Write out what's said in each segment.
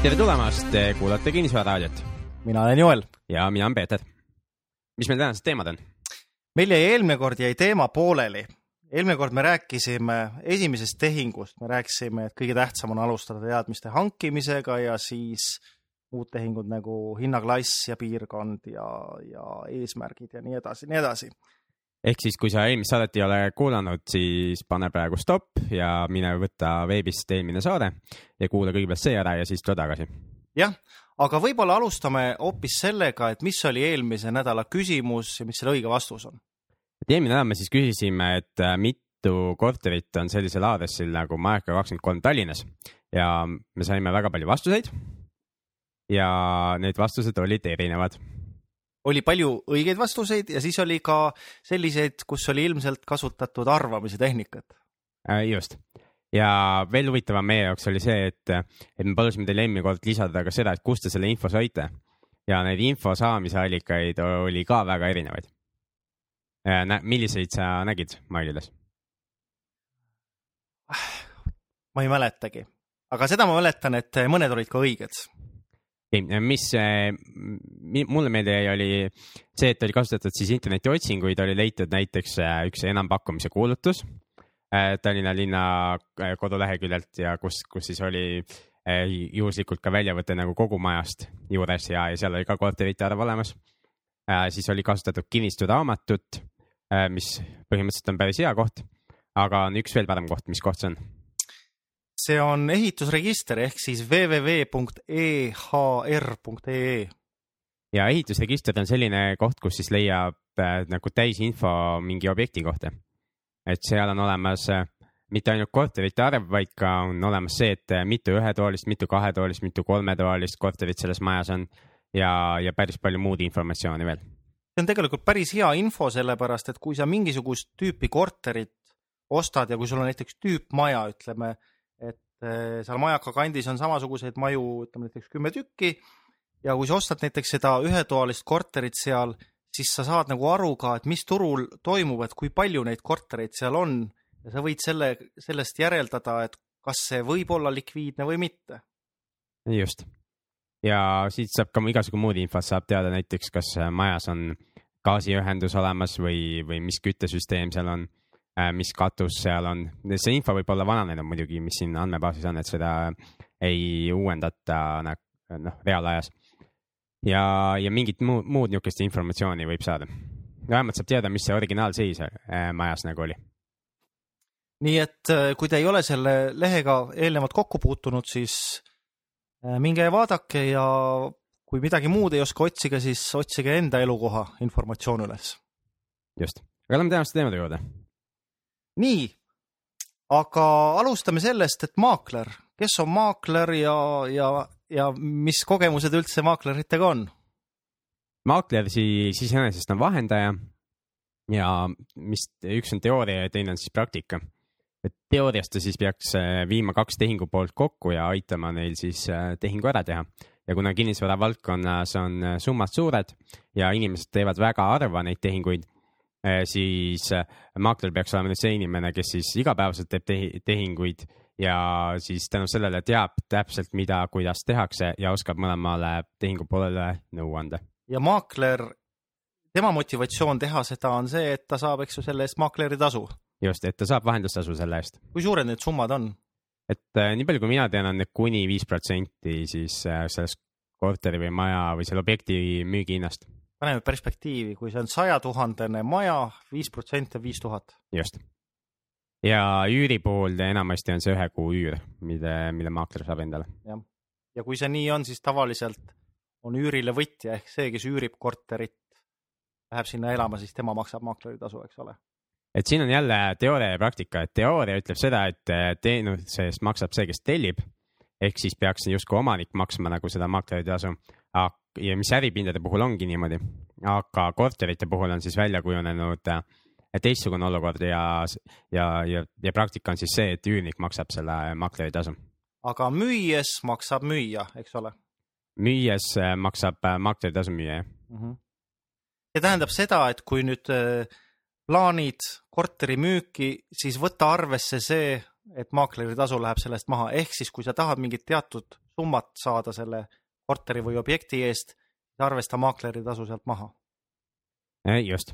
tere tulemast, te kuulate Kinnisvara raadiot mina olen Joel. ja mina olen Peeter. mis meil tänased teemad on? meil jäi eelmine kord jäi teema pooleli. eelmine kord me rääkisime esimesest tehingust, me rääkisime, et kõige tähtsam on alustada teadmiste hankimisega ja siis muud tehingud nagu hinnaklass ja piirkond ja, ja eesmärgid ja nii edasi, nii edasi ehk siis, kui sa eelmist saadet ei ole kuulanud, siis pane praegu stopp ja mine võta veebist eelmine saade ja kuula kõigepealt see ära ja siis tule tagasi. jah, aga võib-olla alustame hoopis sellega, et mis oli eelmise nädala küsimus ja mis selle õige vastus on? et eelmine nädal me siis küsisime, et äh, mitu korterit on sellisel aadressil nagu Majaka kakskümmend kolm Tallinnas ja me saime väga palju vastuseid. ja need vastused olid erinevad oli palju õigeid vastuseid ja siis oli ka selliseid, kus oli ilmselt kasutatud arvamise tehnikat. Äh, just ja veel huvitavam meie jaoks oli see, et, et me palusime teil eelmine kord lisada ka seda, et kust te selle info saite. ja neid info saamise allikaid oli ka väga erinevaid. Äh, milliseid sa nägid mailides? ma ei mäletagi, aga seda ma mäletan, et mõned olid ka õiged mis mulle meelde jäi, oli see, et oli kasutatud siis internetiotsinguid, oli leitud näiteks äh, üks enampakkumise kuulutus Äh, Tallinna linna äh, koduleheküljelt ja kus, kus siis oli äh, juhuslikult ka väljavõte nagu kogu majast juures ja, ja seal oli ka korterite arv olemas. siis oli kasutatud kinnisturaamatut, mis põhimõtteliselt on päris hea koht, aga on üks veel parem koht, mis koht see on? See on ehitusregister ehk siis www.ehr.ee. Ja ehitusregister on selline koht, kus siis leiab äh, nagu täisinfo mingi objekti kohta et seal on olemas äh, mitte ainult korterite arv, vaid ka on olemas see, et äh, mitu ühetoalist, mitu kahetoalist, mitu kolmetoalist korterit selles majas on ja, ja päris palju muud informatsiooni veel. see on tegelikult päris hea info, sellepärast et kui sa mingisugust tüüpi korterit ostad ja kui sul on näiteks tüüpmaja, ütleme, et äh, seal Majaka kandis on samasuguseid maju, ütleme näiteks kümme tükki ja kui sa ostad näiteks seda ühetoalist korterit seal siis sa saad nagu aru ka, et mis turul toimub, et kui palju neid kortereid seal on. Ja sa võid selle, sellest järeldada, et kas see võib olla likviidne või mitte. just. Ja siit saab ka igasugu muud infot, saab teada näiteks, kas majas on gaasiühendus olemas või, või mis küttesüsteem seal on, mis katus seal on. see info võib olla vananenud muidugi, mis siin andmebaasis on, et seda ei uuendata noh, reaalajas ja, ja mingit muud, muud niisugust informatsiooni võib saada. vähemalt saab teada, mis see originaalseis äh, majas nagu oli. nii et äh, kui te ei ole selle lehega eelnevalt kokku puutunud, siis äh, minge ja vaadake ja kui midagi muud ei oska otsida, siis otsige enda elukoha informatsioon üles. just, aga lähme tänaste teemade juurde. Nii, aga alustame sellest, et maakler, kes on maakler ja, ja ja mis kogemused üldse maakleritega on? maakler siis iseenesest on vahendaja ja mis, üks on teooria ja teine on siis praktika. et teoorias ta siis peaks äh, viima kaks tehingupoolt kokku ja aitama neil siis äh, tehingu ära teha. ja kuna kinnisvara valdkonnas on äh, summad suured ja inimesed teevad väga harva neid tehinguid, siis maakler peaks olema see inimene, kes siis igapäevaselt teeb tehinguid ja siis tänu sellele teab täpselt, mida, kuidas tehakse ja oskab mõlemale tehingupoolele nõu anda. ja maakler, tema motivatsioon teha seda on see, et ta saab, eks ju, selle eest maakleri tasu. just, et ta saab vahendustasu selle eest. kui suured need summad on? et äh, nii palju, kui mina tean, on need kuni viis protsenti siis äh, sellest korteri või maja või selle objekti müügihinnast. Paneme perspektiivi, kui see on sajatuhandene maja, viis protsenti on viis tuhat. just ja üüri puhul enamasti on see ühe kuu üür, mille, mille maakler saab endale. jah, ja kui see nii on, siis tavaliselt on üürile võtja ehk see, kes üürib korterit, läheb sinna elama, siis tema maksab maakleritasu, eks ole. et siin on jälle teooria ja praktika, et teooria ütleb seda, et teenuse eest maksab see, kes tellib ehk siis peaks justkui omanik maksma nagu seda maakleritasu. Ja mis äripindade puhul ongi niimoodi, aga korterite puhul on siis välja kujunenud äh, teistsugune olukord ja, ja, ja, ja praktika on siis see, et üürnik maksab selle makleri tasu. aga müües maksab müüja, eks ole? müües äh, maksab äh, makleri tasu müüja, jah mm. -hmm. see tähendab seda, et kui nüüd plaanid korteri müüki, siis võta arvesse see, et maakleri tasu läheb sellest maha, ehk siis kui sa tahad mingit teatud summat saada selle korteri või objekti eest, arvesta maakleri tasu sealt maha. just,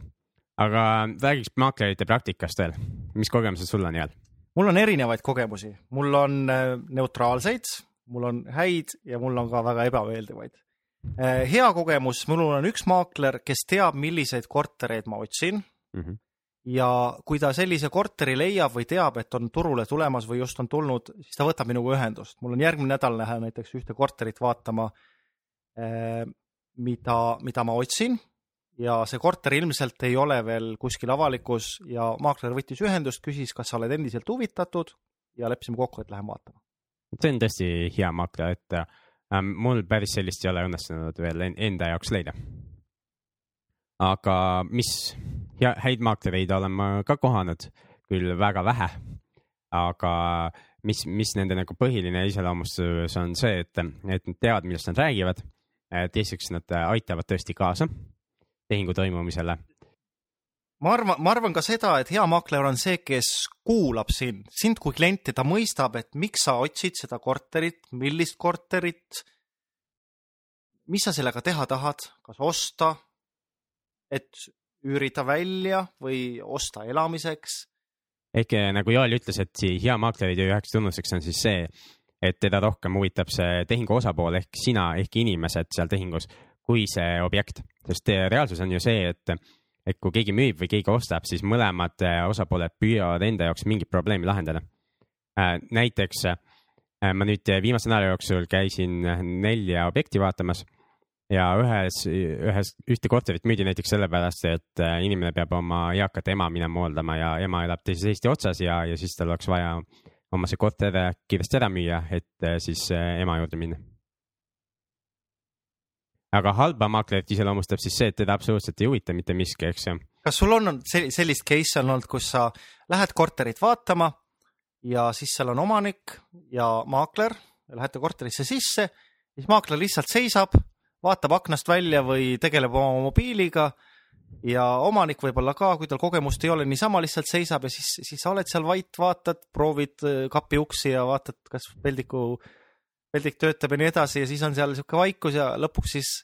aga räägiks maaklerite praktikast veel, mis kogemused sul on Jaan? mul on erinevaid kogemusi, mul on äh, neutraalseid, mul on häid ja mul on ka väga ebameeldivaid. Äh, hea kogemus, mul on üks maakler, kes teab, milliseid kortereid ma otsin mm. -hmm. Ja kui ta sellise korteri leiab või teab, et on turule tulemas või just on tulnud, siis ta võtab minuga ühendust. mul on järgmine nädal lähe näiteks ühte korterit vaatama, äh, mida, mida ma otsin ja see korter ilmselt ei ole veel kuskil avalikus ja maakler võttis ühendust, küsis, kas sa oled endiselt huvitatud ja leppisime kokku, et lähme vaatama. see on tõesti hea maakler, et äh, mul päris sellist ei ole õnnestunud veel enda jaoks leida. aga mis hea, häid maaklereid olen ma ka kohanud, küll väga vähe, aga mis, mis nende nagu põhiline iseloomustus on see, et, et nad teavad, millest nad räägivad. teiseks, nad aitavad tõesti kaasa tehingu toimumisele? ma arvan, ma arvan ka seda, et hea maakler on see, kes kuulab sind, sind kui klienti, ta mõistab, et miks sa otsid seda korterit, millist korterit, mis sa sellega teha tahad, kas osta, et üürida välja või osta elamiseks. ehk eh, nagu Joel ütles, et hea maakleri töö üheks tunnuseks on siis see, et teda rohkem huvitab see tehingu osapool ehk sina ehk inimesed seal tehingus kui see objekt, sest reaalsus on ju see, et et kui keegi müüb või keegi ostab, siis mõlemad äh, osapooled püüavad enda jaoks mingit probleemi lahendada. Äh, näiteks äh, ma nüüd viimase nädala jooksul käisin nelja objekti vaatamas ja ühes, ühes, ühte korterit müüdi näiteks sellepärast, et inimene peab oma eakat ema minema hooldama ja ema elab teises Eesti otsas ja, ja siis tal oleks vaja oma see korter kiiresti ära müüa, et siis ema juurde minna aga halba maaklerit iseloomustab siis see, et teda absoluutselt ei huvita mitte miski, eks ju. kas sul on sellist case'i on olnud, kus sa lähed korterit vaatama ja siis seal on omanik ja maakler, lähete korterisse sisse, siis maakler lihtsalt seisab, vaatab aknast välja või tegeleb oma mobiiliga ja omanik võib-olla ka, kui tal kogemust ei ole, niisama lihtsalt seisab ja siis, siis sa oled seal vait, vaatad, proovid äh, kapi uksi ja vaatad, kas peldiku peldik töötab ja nii edasi ja siis on seal sihuke vaikus ja lõpuks siis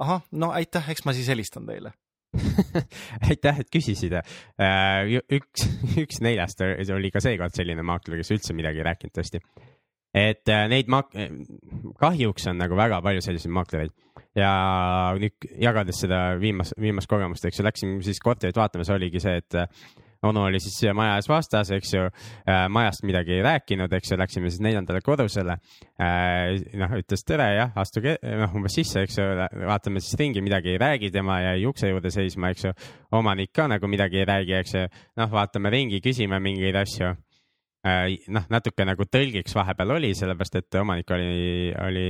ahah, no aitäh, eks ma siis helistan teile aitäh, et küsisid. Äh, üks, üks neljast oli ka seekord selline maakler, kes üldse midagi ei rääkinud tõesti. Et äh, neid maak-, kahjuks on nagu väga palju selliseid maaklereid ja nüüd jagades seda viimast, viimast kogemust, eks ju, läksime siis korterit vaatama, see oligi see, et onu oli siis maja ees vastas, eks ju äh,, majast midagi ei rääkinud, eks ju, läksime siis neljandale korrusele äh,. noh, ütles tere, jah, astuge noh umbes sisse, eks ju, vaatame siis ringi, midagi ei räägi, tema jäi ukse juurde seisma, eks ju. omanik ka nagu midagi ei räägi, eks ju, noh, vaatame ringi, küsime mingeid asju äh,. Noh, natuke nagu tõlgiks vahepeal oli, sellepärast et omanik oli, oli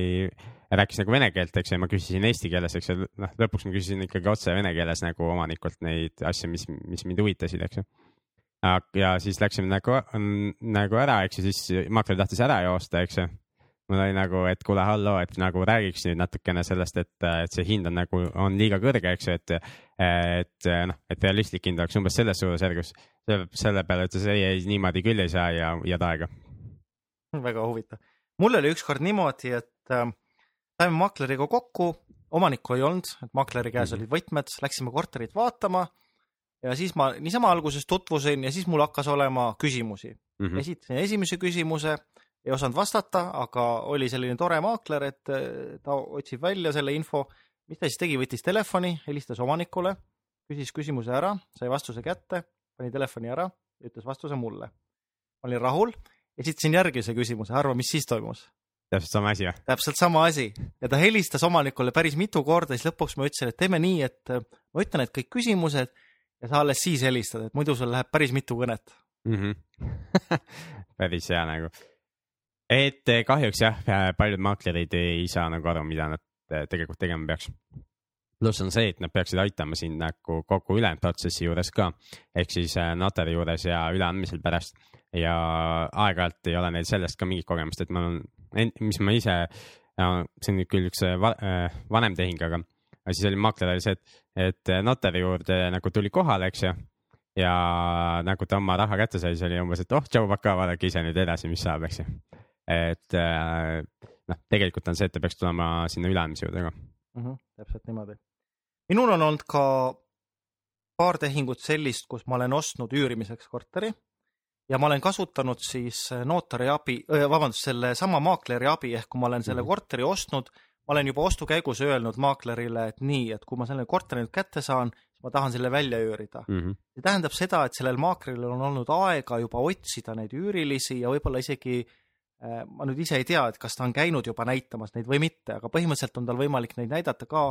rääkis nagu vene keelt, eks ju, ja ma küsisin eesti keeles, eks ju, noh, lõpuks ma küsisin ikkagi otse vene keeles nagu omanikult neid asju, mis, mis mind huvitasid, eks ju. ja siis läksime nagu, nagu ära, eks ju, siis maakler tahtis ära joosta, eks ju. mul oli nagu, et kuule, halloo, et nagu räägiks nüüd natukene sellest, et, et see hind on nagu, on liiga kõrge, eks ju, et, et noh, et realistlik hind oleks umbes selles suurusjärgus. selle peale ütles ei, ei niimoodi küll ei saa ja, ja aega. väga huvitav. mul oli ükskord niimoodi, et äh, saime makleriga kokku, omanikku ei olnud, et makleri käes mm -hmm. olid võtmed, läksime korterit vaatama ja siis ma niisama alguses tutvusin ja siis mul hakkas olema küsimusi mm. -hmm. esitasin esimese küsimuse, ei osanud vastata, aga oli selline tore maakler, et eh, ta otsib välja selle info. Mis ta siis tegi, võttis telefoni, helistas omanikule, küsis küsimuse ära, sai vastuse kätte, pani telefoni ära ja ütles vastuse mulle. ma olin rahul, esitasin järgmise küsimuse, arva, mis siis toimus täpselt sama asi või? täpselt sama asi ja ta helistas omanikule päris mitu korda, siis lõpuks ma ütlesin, et teeme nii, et äh, ma ütlen need kõik küsimused ja sa alles siis helistad, et muidu sul läheb päris mitu kõnet mm. -hmm. päris hea nagu. et äh, kahjuks jah, äh, paljud maaklerid ei saa nagu aru, mida nad tegelikult tegema peaks pluss on see, et nad peaksid aitama sind nagu kogu ülejäänud protsessi juures ka, ehk siis notari juures ja üleandmisel pärast ja aeg-ajalt ei ole neil sellest ka mingit kogemust, et ma olen mis ma ise, see on nüüd küll üks äh, äh, vanem tehing, aga siis oli maakler oli see, et, et notari juurde nagu tuli kohale, eks ju. ja nagu ta oma raha kätte sai, siis oli umbes, et oh, tšau, pakaa, vaadake ise nüüd edasi, mis saab, eks ju. et äh, noh, tegelikult on see, et ta peaks tulema sinna üleandmise juurde ka. mm. -hmm, täpselt niimoodi. minul on olnud ka paar tehingut sellist, kus ma olen ostnud üürimiseks korteri ja ma olen kasutanud siis notari abi, vabandust, selle sama maakleri abi, ehk kui ma olen selle Mhm. korteri ostnud, ma olen juba ostu käigus öelnud maaklerile, et nii, et kui ma selle korteri nüüd kätte saan, siis ma tahan selle välja üürida. Mhm. see tähendab seda, et sellel maakleril on olnud aega juba otsida neid üürilisi ja võib-olla isegi äh, ma nüüd ise ei tea, et kas ta on käinud juba näitamas neid või mitte, aga põhimõtteliselt on tal võimalik neid näidata ka.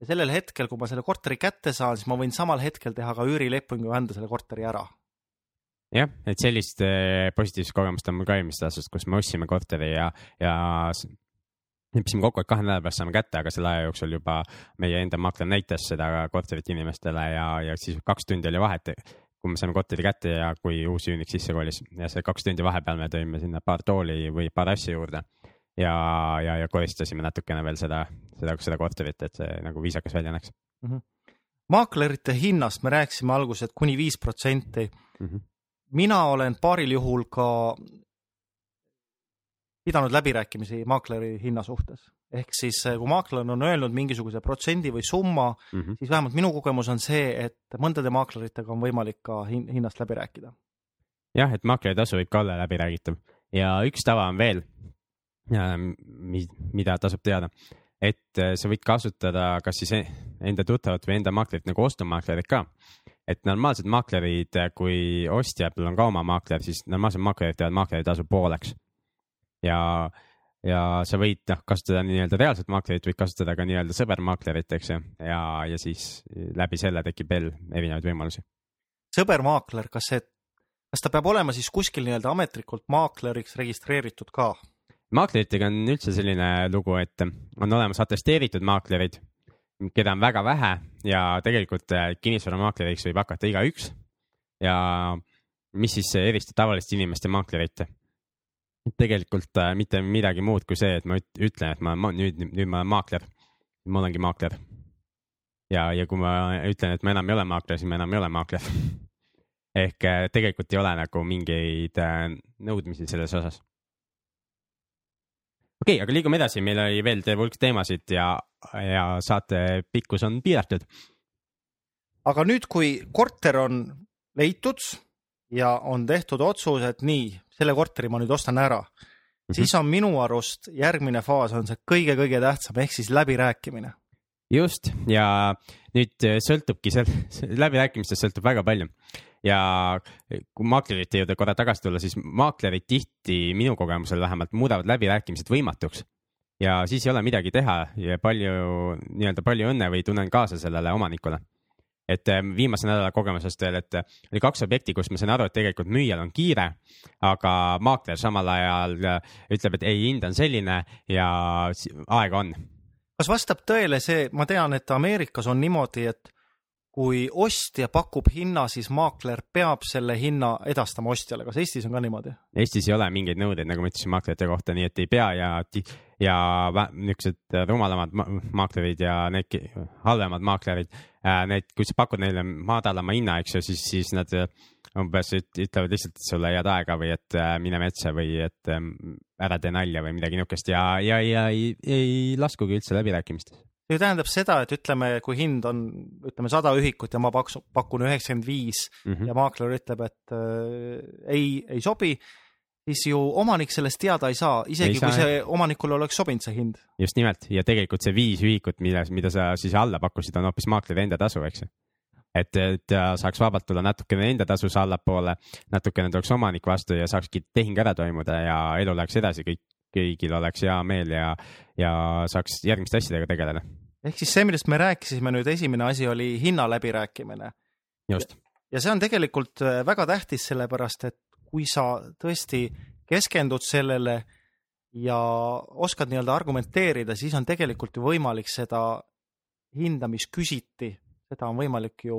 ja sellel hetkel, kui ma selle korteri kätte saan, siis ma võin samal hetkel teha ka üürilepingu ja anda selle korteri ära. jah, et sellist eh, positiivset kogemust on mul ka eelmisest aastast, kus me ostsime korteri ja, ja leppisime kokku, et kahe nädala pärast saame kätte, aga selle aja jooksul juba meie enda maakler näitas seda korterit inimestele ja, ja siis kaks tundi oli vahet, kui me saime korteri kätte ja kui uus üürnik sisse kolis ja see kaks tundi vahepeal me tõime sinna paar tooli või paar asja juurde ja, ja, ja koristasime natukene veel seda, seda, seda korterit, et see nagu viisakas välja näeks maaklerite hinnast me rääkisime alguses, et kuni viis protsenti. mm. -hmm. mina olen paaril juhul ka pidanud läbirääkimisi maakleri hinna suhtes. Ehk siis, kui maakler on öelnud mingisuguse protsendi või summa, Mm -hmm. siis vähemalt minu kogemus on see, et mõndade maakleritega on võimalik ka hin- hinnast läbi rääkida. jah, et makleritasu võib ka olla läbiräägitav ja üks tava on veel, mida tasub teada, et äh, sa võid kasutada kas siis e- enda tuttavat või enda maaklerit nagu ostumaaklerit ka. et normaalsed maaklerid, kui ostjal on ka oma maakler, siis normaalsed maaklerid teevad maakleritasu pooleks. ja, ja sa võid noh kasutada nii-öelda reaalset maaklerit, võid kasutada ka nii-öelda sõbermaaklerit, eks ju, ja, ja siis läbi selle tekib veel erinevaid võimalusi. sõbermaakler, kas see, kas ta peab olema siis kuskil nii-öelda ametlikult maakleriks registreeritud ka? maakleritega on üldse selline lugu, et on olemas atesteeritud maaklerid, keda on väga vähe ja tegelikult äh, kinnisvaramakleriks võib hakata igaüks. ja mis siis eristab tavaliste inimeste maaklerit? Tegelikult äh, mitte midagi muud kui see, et ma üt- ütlen, et ma, ma nüüd, nüüd ma olen maakler. ma olengi maakler. ja, ja kui ma ütlen, et ma enam ei ole maakler, siis ma enam ei ole maakler. ehk äh, tegelikult ei ole nagu mingeid äh, nõudmisi selles osas okei okay,, aga liigume edasi, meil oli veel terve hulk teemasid ja, ja saate pikkus on piiratud. aga nüüd, kui korter on leitud ja on tehtud otsus, et nii, selle korteri ma nüüd ostan ära mm, -hmm. siis on minu arust järgmine faas on see kõige-kõige tähtsam ehk siis läbirääkimine. just ja nüüd sõltubki seal, läbirääkimistest sõltub väga palju ja kui maaklerite juurde korra tagasi tulla, siis maaklerid tihti minu kogemusel vähemalt muudavad läbirääkimised võimatuks ja siis ei ole midagi teha ja palju nii-öelda palju õnne või tunnen kaasa sellele omanikule et viimase nädala kogemusest veel, et oli kaks objekti, kus ma sain aru, et tegelikult müüjal on kiire, aga maakler samal ajal ütleb, et ei, hind on selline ja aega on. kas vastab tõele see, ma tean, et Ameerikas on niimoodi, et kui ostja pakub hinna, siis maakler peab selle hinna edastama ostjale, kas Eestis on ka niimoodi? Eestis ei ole mingeid nõudeid, nagu ma ütlesin maaklerite kohta, nii et ei pea ja, ja niisugused rumalamad ma maaklerid ja need halvemad maaklerid, need, kui sa pakud neile madalama hinna, eks ju, siis, siis nad umbes ütlevad lihtsalt sulle head aega või et mine metsa või et ära tee nalja või midagi niisugust ja, ja, ja ei, ei laskugi üldse läbirääkimistesse see tähendab seda, et ütleme, kui hind on, ütleme sada ühikut ja ma paksun, pakun üheksakümmend viis Mhm. ja maakler ütleb, et äh, ei, ei sobi, siis ju omanik sellest teada ei saa, isegi Ei saa, kui see omanikule oleks sobinud see hind. just nimelt ja tegelikult see viis ühikut, mille, mida sa siis alla pakkusid, on hoopis maakleri enda tasu, eks ju. et, et ta saaks vabalt tulla natukene enda tasus allapoole, natukene tuleks omanik vastu ja saakski tehing ära toimuda ja elu läheks edasi, kõik, kõigil oleks hea meel ja, ja saaks järgmiste asjadega tegeleda. ehk siis see, millest me rääkisime nüüd, esimene asi oli hinna läbirääkimine just, ja see on tegelikult äh, väga tähtis, sellepärast et kui sa tõesti keskendud sellele ja oskad nii-öelda argumenteerida, siis on tegelikult ju võimalik seda hinda, mis küsiti, seda on võimalik ju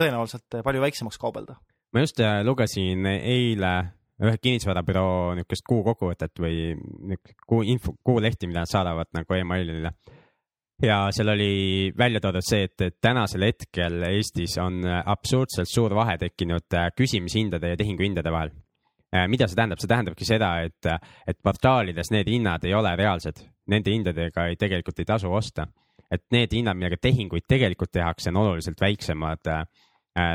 tõenäoliselt palju väiksemaks kaubelda. ma just äh, lugesin eile ühe kinnisvarabüroo niisugust kuukokkuvõtet või niisugust kuu info, kuulehti, mida nad saadavad nagu emailile. Ja seal oli välja toodud see, et et tänasel hetkel Eestis on absurdselt suur vahe tekkinud äh, küsimishindade ja tehinguhindade vahel. mida see tähendab, see tähendabki seda, et, et portaalides need hinnad ei ole reaalsed, nende hindadega ei, tegelikult ei tasu osta. et need hinnad, millega tehinguid tegelikult tehakse, on oluliselt väiksemad äh,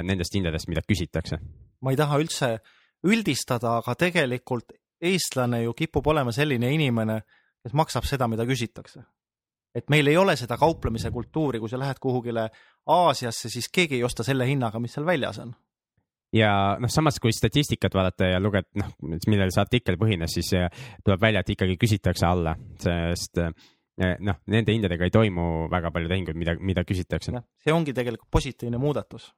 nendest hindadest, mida küsitakse. ma ei taha üldse üldistada, aga tegelikult eestlane ju kipub olema selline inimene, kes maksab seda, mida küsitakse. Et meil ei ole seda kauplemise kultuuri, kui sa lähed kuhugile Aasiasse, siis keegi ei osta selle hinnaga, mis seal väljas on ja noh, samas kui statistikat vaadata ja lugeda, noh, millel see artikkel põhines, siis äh, tuleb välja, et ikkagi küsitakse alla, sest äh, noh, nende hindadega ei toimu väga palju tehinguid, mida, mida küsitakse. see ongi tegelikult positiivne muudatus.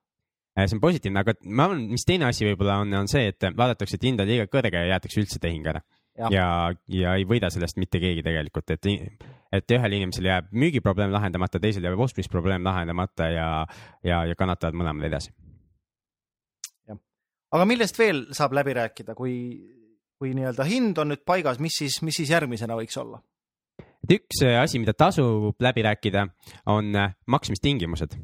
Äh, see on positiivne, aga ma arvan, mis teine asi võib-olla on, on see, et vaadatakse, et hind on liiga kõrge ja jäetakse üldse tehing ära. Ja, ja, ja ei võida sellest mitte keegi tegelikult, et, et ühel inimesel jääb müügiprobleem lahendamata, teisel jääb ostmisprobleem lahendamata ja, ja, ja kannatavad mõlemad edasi. Aga millest veel saab läbi rääkida, kui, kui nii-öelda hind on nüüd paigas, mis siis, mis siis järgmisena võiks olla? et üks äh, asi, mida tasub läbi rääkida, on äh, maksmistingimused.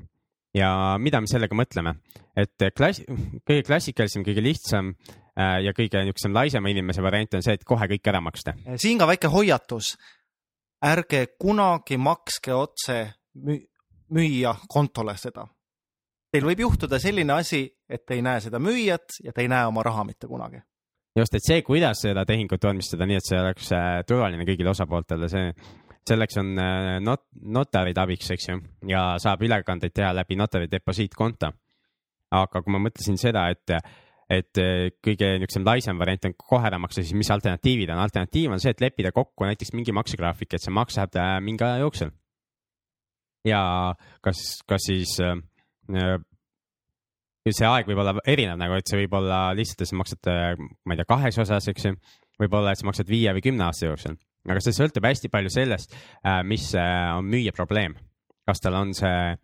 Ja mida me sellega mõtleme, et äh, klass, kõige klassikalisem, kõige lihtsam ja kõige niisugusem laisema inimese variant on see, et kohe kõik ära maksta. siin ka väike hoiatus. ärge kunagi makske otse müüja kontole seda teil võib juhtuda selline asi, et te ei näe seda müüjat ja te ei näe oma raha mitte kunagi. just, et see, kuidas seda tehingut vormistada nii, et see oleks äh, turvaline kõigile osapooltele, see, selleks on äh, not-, notarid abiks, eks ju, ja saab ülekandeid teha läbi notari deposiitkonto. aga kui ma mõtlesin seda, et, et äh, kõige niisugusem laisem variant on kohe ära maksta, siis mis alternatiivid on? alternatiiv on see, et leppida kokku näiteks mingi maksegraafik, et see maksab mingi aja jooksul. ja kas, kas siis äh, Äh, see aeg võib olla erinev nagu, et see võib olla lihtsalt, et sa maksad, äh, ma ei tea, kahes osas, eks ju. võib-olla, et sa maksad viie või kümne aasta jooksul, aga see sõltub hästi palju sellest, äh, mis on müüja probleem. kas tal on see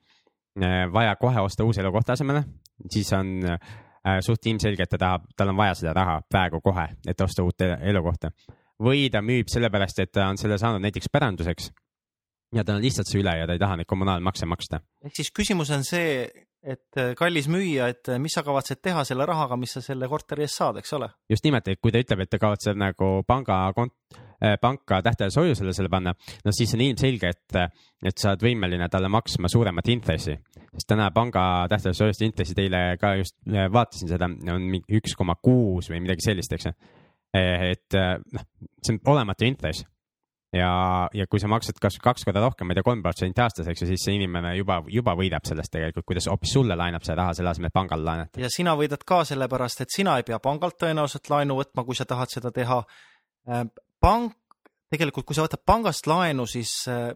vaja kohe osta uus elukoht asemele, siis on suht ilmselge, et ta tahab, tal on vaja seda raha praegu kohe, et osta uut elukohta. või ta müüb sellepärast, et ta on selle saanud näiteks päranduseks ja tal on lihtsalt see üle ja ta ei taha neid kommunaalmakse maksta. ehk siis küsimus on see, et äh, kallis müüja, et äh, mis sa kavatsed teha selle rahaga, mis sa selle korteri eest saad, eks ole? just nimelt, et kui ta ütleb, et ta kavatseb nagu panga kont-, äh, panka tähtajalise hoiusele selle panna, no siis on ilmselge, et, et sa oled võimeline talle maksma suuremat intressi. sest täna panga tähtajalise hoiuste intressi teile ka just vaatasin seda, on üks koma kuus või midagi sellist, eks ju. et noh, see on olematu intress ja, ja kui sa maksad kas kaks korda rohkem, ma ei tea, kolm protsenti aastas, eks ju, siis see inimene juba, juba võidab sellest tegelikult, kuidas hoopis sulle laenab seda raha selle asemel, et pangale laenata. ja sina võidad ka sellepärast, et sina ei pea pangalt tõenäoliselt laenu võtma, kui sa tahad seda teha. Äh, pank, tegelikult, kui sa võtad pangast laenu, siis äh,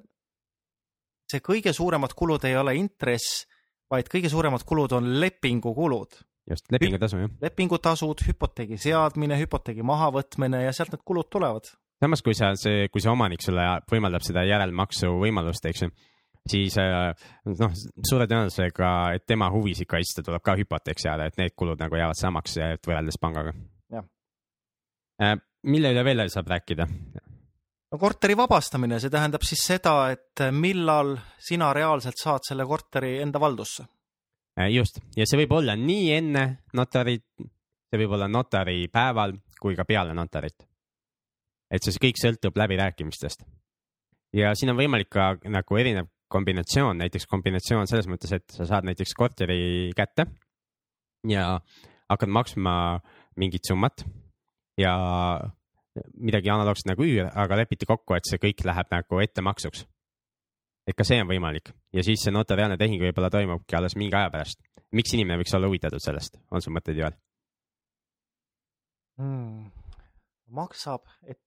see kõige suuremad kulud ei ole intress, vaid kõige suuremad kulud on lepingukulud just, lepingutasu jah. lepingutasud, hüpoteegi seadmine, hüpoteegi mahavõtmine ja sealt need kulud tulevad samas, kui sa, see, kui see omanik sulle võimaldab seda järelmaksu võimalust, eks ju, siis äh, noh, suure tõenäosusega, et tema huvisid kaitsta, tuleb ka hüpoteek seada, et need kulud nagu jäävad samaks võrreldes pangaga. Äh, mille üle veel saab rääkida? no korteri vabastamine, see tähendab siis seda, et millal sina reaalselt saad selle korteri enda valdusse. Äh, just, ja see võib olla nii enne notarit, see võib olla notari päeval kui ka peale notarit et see kõik sõltub läbirääkimistest. ja siin on võimalik ka nagu erinev kombinatsioon, näiteks kombinatsioon selles mõttes, et sa saad näiteks korteri kätte ja hakkad maksma mingit summat ja midagi analoogset nagu üür, aga lepiti kokku, et see kõik läheb nagu ettemaksuks. et ka see on võimalik ja siis see notariaalne tehing võib-olla toimubki alles mingi aja pärast. miks inimene võiks olla huvitatud sellest, on sul mõtteid, Joel hmm.? maksab, et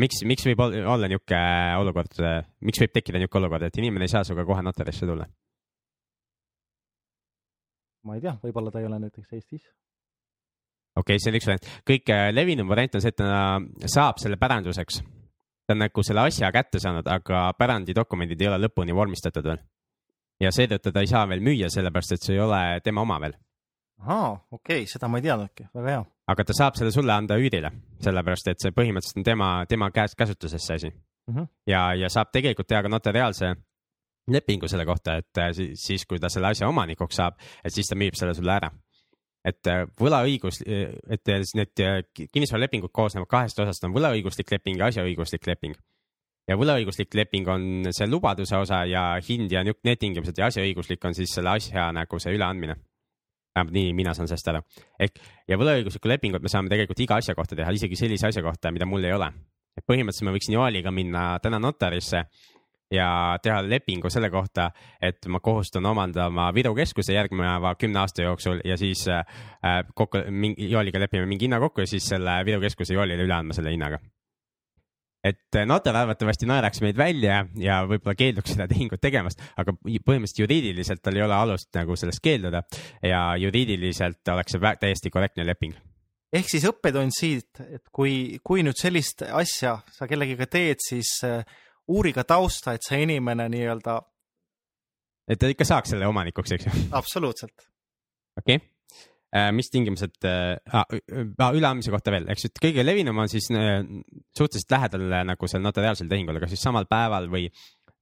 miks, miks võib olla niisugune olukord, miks võib tekkida niisugune olukord, et inimene ei saa sinuga kohe notarisse tulla? ma ei tea, võib-olla ta ei ole näiteks Eestis. okei okay,, see on üks variant. kõige levinum variant on see, et ta saab selle päranduseks. ta on nagu selle asja kätte saanud, aga pärandidokumendid ei ole lõpuni vormistatud veel. ja seetõttu ta ei saa veel müüa, sellepärast et see ei ole tema oma veel. Ahaa, okei okay,, seda ma ei teadnudki, väga hea aga ta saab selle sulle anda üürile, sellepärast et see põhimõtteliselt on tema, tema käest käsutuses see asi mm. -hmm. ja, ja saab tegelikult teha ka notariaalse lepingu selle kohta, et äh, siis, kui ta selle asja omanikuks saab, et siis ta müüb selle sulle ära. et äh, võlaõigus, et need kinnisvaralepingud koosnevad kahest osast, on võlaõiguslik leping ja asjaõiguslik leping. ja võlaõiguslik leping on see lubaduse osa ja hind ja need tingimused ja asjaõiguslik on siis selle asja nagu see üleandmine vähemalt nii mina saan sellest aru. ehk ja võlaõiguslikku lepingut me saame tegelikult iga asja kohta teha, isegi sellise asja kohta, mida mul ei ole. et põhimõtteliselt ma võiksin Joaliga minna täna notarisse ja teha lepingu selle kohta, et ma kohustan omandama Viru keskuse järgneva kümne aasta jooksul ja siis äh, kokku, Joaliga lepime mingi hinna kokku ja siis selle Viru keskuse Joalile üle andma selle hinnaga et notar arvatavasti naeraks meid välja ja võib-olla keelduks seda tehingut tegemast, aga põhimõtteliselt juriidiliselt tal ei ole alust nagu sellest keelduda ja juriidiliselt oleks see täiesti korrektne leping. ehk siis õppetund siit, et kui, kui nüüd sellist asja sa kellegiga teed, siis uh, uuri ka tausta, et see inimene nii-öelda. et ta ikka saaks selle omanikuks, eks ju? absoluutselt. okei okay Äh, mis tingimused äh, ah, üleandmise kohta veel, eks, et kõige levinum on siis äh, suhteliselt lähedal nagu seal notariaalsel tehingul, kas siis samal päeval või,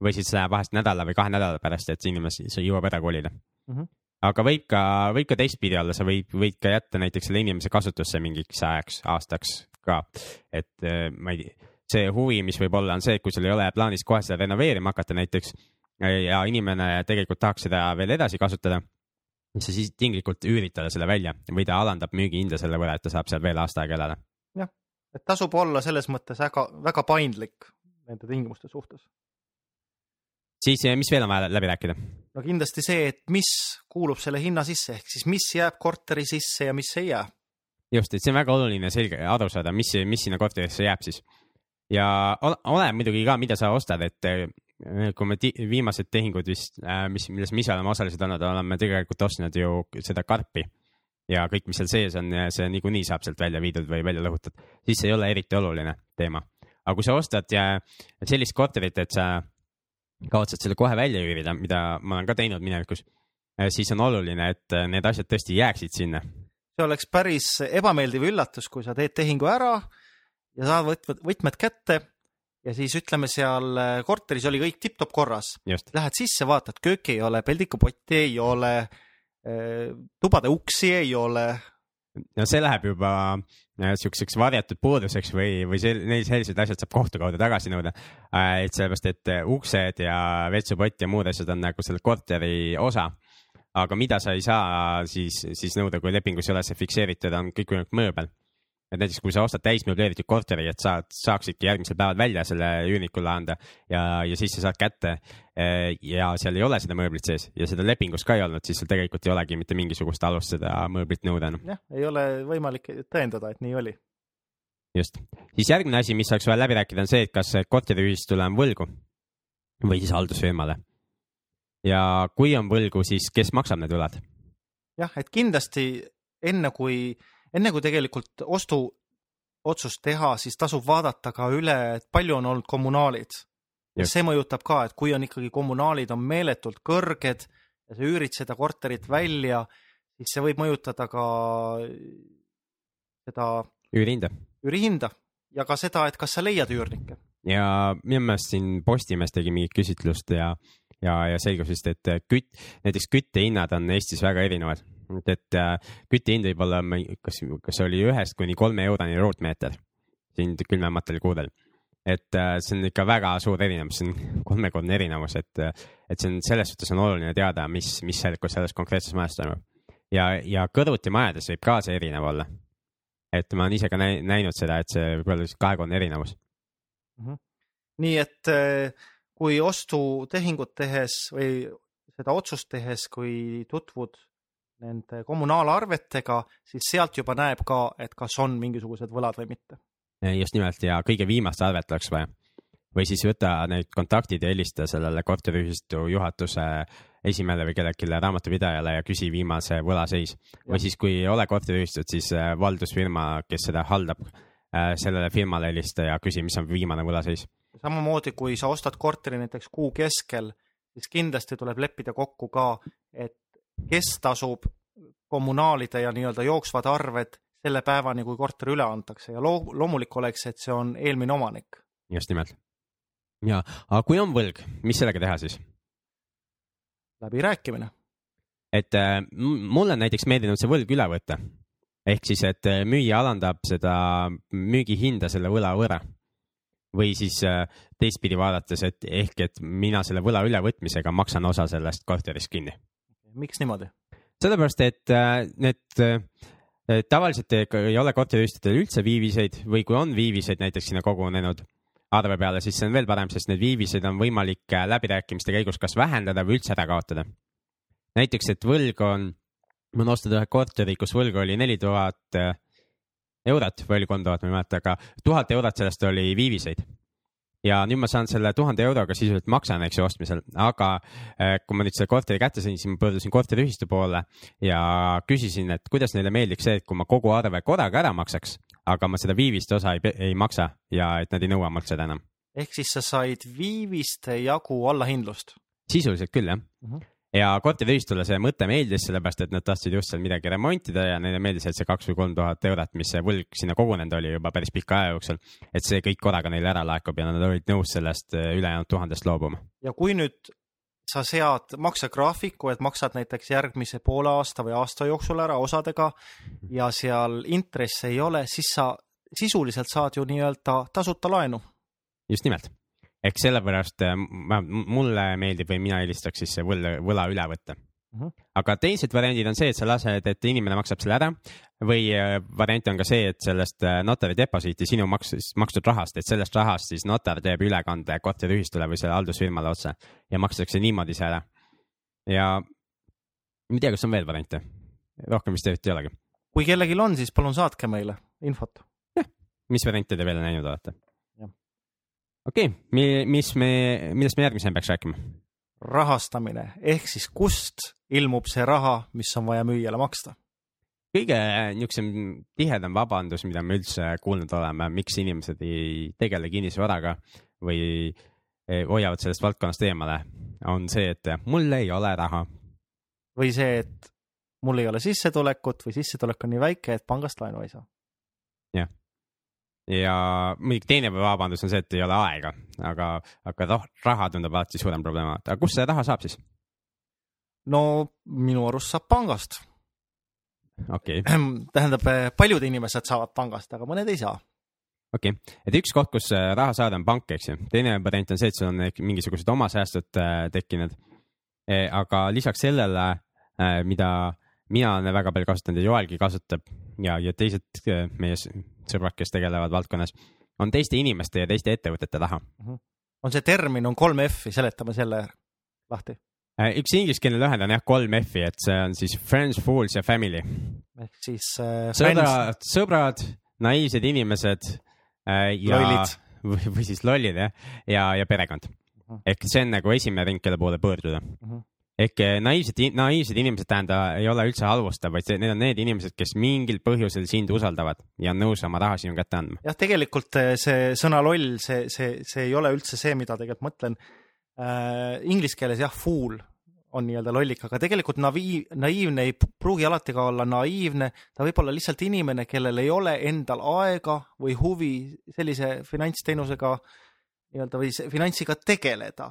või siis vahest nädala või kahe nädala pärast, et see inimene siis jõuab ära kolida mm. -hmm. aga võib ka, võib ka teistpidi olla, sa võid, võid ka jätta näiteks selle inimese kasutusse mingiks ajaks, aastaks ka, et ma ei tea, see huvi, mis võib olla, on see, et kui sul ei ole plaanis kohe seda renoveerima hakata näiteks ja inimene tegelikult tahaks seda veel edasi kasutada sa siis tinglikult üürid talle selle välja või ta alandab müügihinda selle võrra, et ta saab seal veel aasta aega elada. jah, et tasub olla selles mõttes väga, väga paindlik nende tingimuste suhtes. siis, eh, mis veel on vaja läbi rääkida? no kindlasti see, et mis kuulub selle hinna sisse, ehk siis mis jääb korteri sisse ja mis ei jää. just, et see on väga oluline selge aru saada, mis, mis sinna korterisse jääb siis. ja ole muidugi ka, mida sa ostad, et Äh, kui me viimased tehingud vist, äh, mis, milles me ise oleme osalised olnud, oleme tegelikult ostnud ju seda karpi ja kõik, mis seal sees on, see niikuinii saab sealt välja viidud või välja lõhutud, siis see ei ole eriti oluline teema. aga kui sa ostad sellist korterit, et sa kavatsed selle kohe välja üürida, mida ma olen ka teinud minevikus, äh, siis on oluline, et need asjad tõesti jääksid sinna. see oleks päris ebameeldiv üllatus, kui sa teed tehingu ära ja saad võtmed, võtmed kätte ja siis ütleme, seal äh, korteris oli kõik tipp-topp korras. Lähed sisse, vaatad, kööki ei ole, peldikupotti ei ole, äh, tubade uksi ei ole. no see läheb juba äh, siukseks varjatud puuduseks või, või sel-, sellised asjad saab kohtu kaudu tagasi nõuda. et sellepärast, et uksed ja vetsupott ja muud asjad on nagu selle korteri osa aga mida sa ei saa siis, siis nõuda, kui lepingus ei ole see fikseeritud, on kõikvõimalik mööbel et näiteks kui sa ostad täismööbleeritud korteri, et saad, saaksidki järgmisel päeval välja selle üürnikule anda ja, ja siis sa saad kätte. Eh, ja seal ei ole seda mööblit sees ja seda lepingus ka ei olnud, siis sul tegelikult ei olegi mitte mingisugust alust seda mööblit nõuda enam. jah, ei ole võimalik tõendada, et nii oli. just, siis järgmine asi, mis oleks vaja läbi rääkida, on see, et kas korteriühistule on võlgu või siis haldusfirmale. ja kui on võlgu, siis kes maksab need võlad? jah, et kindlasti enne kui enne kui tegelikult ostuotsust teha, siis tasub vaadata ka üle, et palju on olnud kommunaalid. ja see mõjutab ka, et kui on ikkagi kommunaalid on meeletult kõrged ja sa üürid seda korterit välja, siis see võib mõjutada ka seda üürihinda, üürihinda ja ka seda, et kas sa leiad üürnikke. ja minu meelest siin Postimees tegi mingit küsitlust ja, ja, ja selgus vist, et kütt, näiteks küttehinnad on Eestis väga erinevad et äh, küttehind võib olla, kas, kas oli ühest kuni kolme euroni ruutmeeter siin külmematel kuudel. et äh, see on ikka väga suur erinevus, see on kolmekordne erinevus, et, et see on selles suhtes on oluline teada, mis, mis selles konkreetses majas toimub. ja, ja kõrvuti majades võib ka see erinev olla. et ma olen ise ka näinud seda, et see võib olla kahekordne erinevus mm. -hmm. nii et äh, kui ostutehingut tehes või seda otsust tehes, kui tutvud nende kommunaalarvetega, siis sealt juba näeb ka, et kas on mingisugused võlad või mitte. just nimelt ja kõige viimast arvet oleks vaja. või siis võta need kontaktid ja helista sellele korteriühistu juhatuse esimehele või kellelegi raamatupidajale ja küsi viimase võla seis. või siis, kui ei ole korteriühistut, siis äh, valdusfirma, kes seda haldab, äh, sellele firmale helista ja küsi, mis on viimane võlaseis. samamoodi, kui sa ostad korteri näiteks kuu keskel, siis kindlasti tuleb leppida kokku ka, et kes tasub kommunaalide ja nii-öelda jooksvad arved selle päevani, kui korter üle antakse ja loo-, loomulik oleks, et see on eelmine omanik. just nimelt. ja, aga kui on võlg, mis sellega teha siis? läbirääkimine. et äh, mulle on näiteks meeldinud see võlg üle võtta. ehk siis, et äh, müüja alandab seda müügihinda selle võla võrra. või siis äh, teistpidi vaadates, et ehk, et mina selle võla ülevõtmisega maksan osa sellest korterist kinni. Miks niimoodi? sellepärast, et äh, need äh, tavaliselt ei ole korteriühistutel üldse viiviseid või kui on viiviseid näiteks sinna kogunenud arve peale, siis see on veel parem, sest need viivised on võimalik äh, läbirääkimiste käigus kas vähendada või üldse ära kaotada. näiteks, et võlg on, ma olen ostnud ühe korteri, kus võlg oli neli tuhat eurot või oli kolm tuhat, ma ei mäleta, aga tuhat eurot sellest oli viiviseid ja nüüd ma saan selle tuhande euroga sisuliselt maksan, eks ju, ostmisel, aga eh, kui ma nüüd selle korteri kätte sain, siis ma pöördusin korteriühistu poole ja küsisin, et kuidas neile meeldiks see, et kui ma kogu arve korraga ära maksaks, aga ma seda viiviste osa ei, ei maksa ja et nad ei nõua mult seda enam. ehk siis sa said viiviste jagu allahindlust? sisuliselt küll, jah mm. -hmm ja korteriühistule see mõte meeldis, sellepärast et nad tahtsid just seal midagi remontida ja neile meeldis, et see kaks või kolm tuhat eurot, mis see võlg sinna kogunenud oli juba päris pika aja jooksul, et see kõik korraga neile ära laekub ja nad olid nõus sellest äh, ülejäänud tuhandest loobuma. ja kui nüüd sa sead maksegraafiku, et maksad näiteks järgmise poole aasta või aasta jooksul ära osadega ja seal intresse ei ole, siis sa sisuliselt saad ju nii-öelda tasuta laenu. just nimelt ehk sellepärast äh, mulle meeldib või mina eelistaks siis võla, võla üle võtta mm. -hmm. aga teised variandid on see, et sa lased, et inimene maksab selle ära või äh, variant on ka see, et sellest äh, notari deposiiti sinu maks-, makstud rahast, et sellest rahast siis notar teeb ülekande korteriühistule või selle haldusfirmale otse ja makstakse niimoodi see ära. ja ma ei tea, kas on veel variante, rohkem vist eriti ei olegi. kui kellelgi on, siis palun saatke meile infot. jah, mis variante te veel näinud olete? Okei okay., mis me, millest me järgmisena peaks rääkima? rahastamine ehk siis kust ilmub see raha, mis on vaja müüjale maksta? kõige niisugusem tihedam vabandus, mida me üldse kuulnud oleme, miks inimesed ei tegele kinnisvaraga või e, hoiavad sellest valdkonnast eemale, on see, et mul ei ole raha. või see, et mul ei ole sissetulekut või sissetulek on nii väike, et pangast laenu ei saa. jah ja muidugi teine vabandus on see, et ei ole aega, aga, aga raha tundub alati suurem probleem. aga kust seda raha saab siis? no minu arust saab pangast. okei okay.. tähendab, paljud inimesed saavad pangast, aga mõned ei saa. okei okay., et üks koht, kus äh, raha saada, on pank, eks ju. teine variant on see, et sul on mingisugused oma säästud äh, tekkinud. E, aga lisaks sellele, mida mina olen väga palju kasutanud ja Joelgi kasutab ja, ja teised meie sõbrad, kes tegelevad valdkonnas, on teiste inimeste ja teiste ettevõtete taha mm. -hmm. on see termin, on kolm F-i, seletame selle lahti. Äh, üks ingliskeelne lühend on jah kolm F-i, et see on siis friends, fools ja family. ehk siis äh, sõbrad, sõbrad, naiivsed inimesed äh, ja lollid. või, või siis lollid jah, ja, ja perekond mm. -hmm. ehk see on nagu esimene ring, kelle poole pöörduda mm. -hmm ehk eh, naiivsed, naiivsed inimesed tähendab, ei ole üldse halvustav, vaid see, need on need inimesed, kes mingil põhjusel sind usaldavad ja on nõus oma raha sinu kätte andma. jah, tegelikult eh, see sõna loll, see, see, see ei ole üldse see, mida tegelikult mõtlen äh,. Inglise keeles jah, fool on nii-öelda lollik, aga tegelikult naviiv, naiivne ei pruugi alati ka olla naiivne, ta võib olla lihtsalt inimene, kellel ei ole endal aega või huvi sellise finantsteenusega nii-öelda või finantsiga tegeleda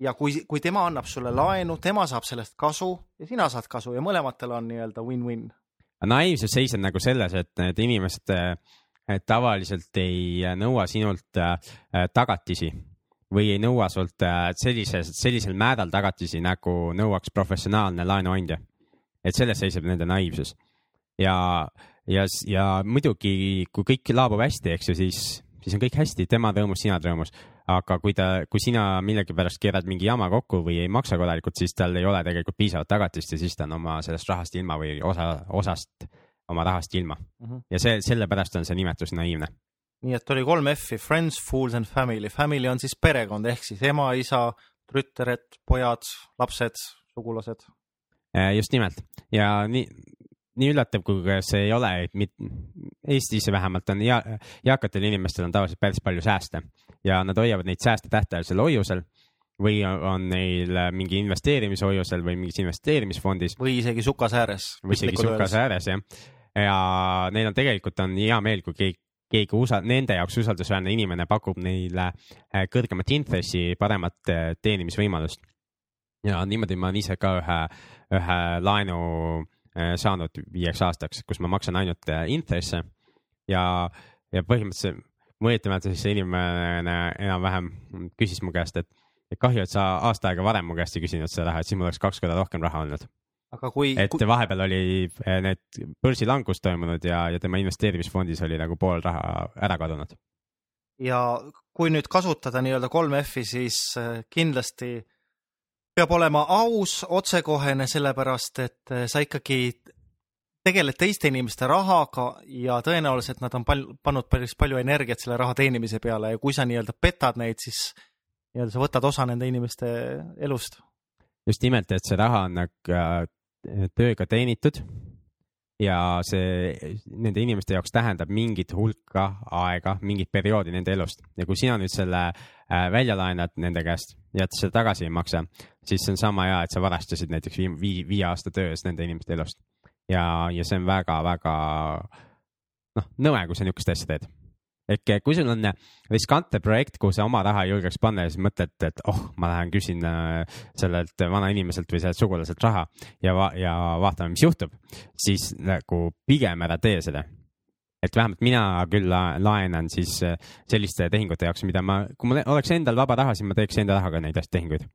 ja kui, kui tema annab sulle laenu, tema saab sellest kasu ja sina saad kasu ja mõlematel on nii-öelda win-win. naiivsus seisneb nagu selles, et need inimesed tavaliselt ei nõua sinult äh, tagatisi või ei nõua sult äh, sellises, sellisel määral tagatisi, nagu nõuaks professionaalne laenuandja. et selles seisneb nende naiivsus. ja, ja, ja muidugi, kui kõik laabub hästi, eks ju, siis, siis on kõik hästi, tema rõõmus, sina rõõmus aga kui ta, kui sina millegipärast keerad mingi jama kokku või ei maksa korralikult, siis tal ei ole tegelikult piisavat tagatist ja siis ta on oma sellest rahast ilma või osa, osast oma rahast ilma mm. -hmm. ja see, sellepärast on see nimetus naiivne. nii et oli kolm F-i, friends, fools and family. Family on siis perekond ehk siis ema, isa, tütred, pojad, lapsed, sugulased. Äh, just nimelt ja nii, nii üllatav, kui see ei ole, Eestis vähemalt on ja eakatel inimestel on tavaliselt päris palju sääste ja nad hoiavad neid sääste tähtajalisel hoiusel või on neil mingi investeerimishoiusel või mingis investeerimisfondis. või isegi sukas ääres. või isegi sukas ääres jah. ja neil on tegelikult on hea meel, kui keegi keegi usa-, nende jaoks usaldusväärne inimene pakub neile äh, kõrgemat intressi, paremat äh, teenimisvõimalust. ja niimoodi ma olen ise ka ühe, ühe laenu äh, saanud viieks aastaks, kus ma maksan ainult äh, intresse ja, ja põhimõtteliselt mõõtmata siis see inimene enam-vähem küsis mu käest, et, et kahju, et sa aasta aega varem mu käest ei küsinud seda raha, et siis mul oleks kaks korda rohkem raha olnud. aga kui. et kui... vahepeal oli äh, need börsilangus toimunud ja, ja tema investeerimisfondis oli nagu pool raha ära kadunud. ja kui nüüd kasutada nii-öelda kolm F-i, siis kindlasti peab olema aus, otsekohene, sellepärast et eh, sa ikkagi tegeled teiste inimeste rahaga ja tõenäoliselt nad on pal-, pannud päris palju energiat selle raha teenimise peale ja kui sa nii-öelda petad neid, siis nii-öelda sa võtad osa nende inimeste elust. just nimelt, et see raha on nagu tööga teenitud ja see nende inimeste jaoks tähendab mingit hulka aega, mingit perioodi nende elust ja kui sina nüüd selle äh, välja laenad nende käest ja seda tagasi ei maksa, siis see on sama hea, et sa varastasid näiteks viie, viie, viie aasta töös nende inimeste elust. ja, ja see on väga-väga noh, nõme, kui sa niisugust asja teed ehk kui sul on riskantne projekt, kuhu sa oma raha ei julgeks panna ja siis mõtled, et oh, ma lähen küsin äh, sellelt vanainimeselt või sellelt sugulaselt raha ja ja vaatame, mis juhtub, siis nagu pigem ära tee seda. et vähemalt mina küll laenan siis äh, selliste tehingute jaoks, mida ma, kui mul oleks endal vaba raha, siis ma teeks enda rahaga neid tehinguid.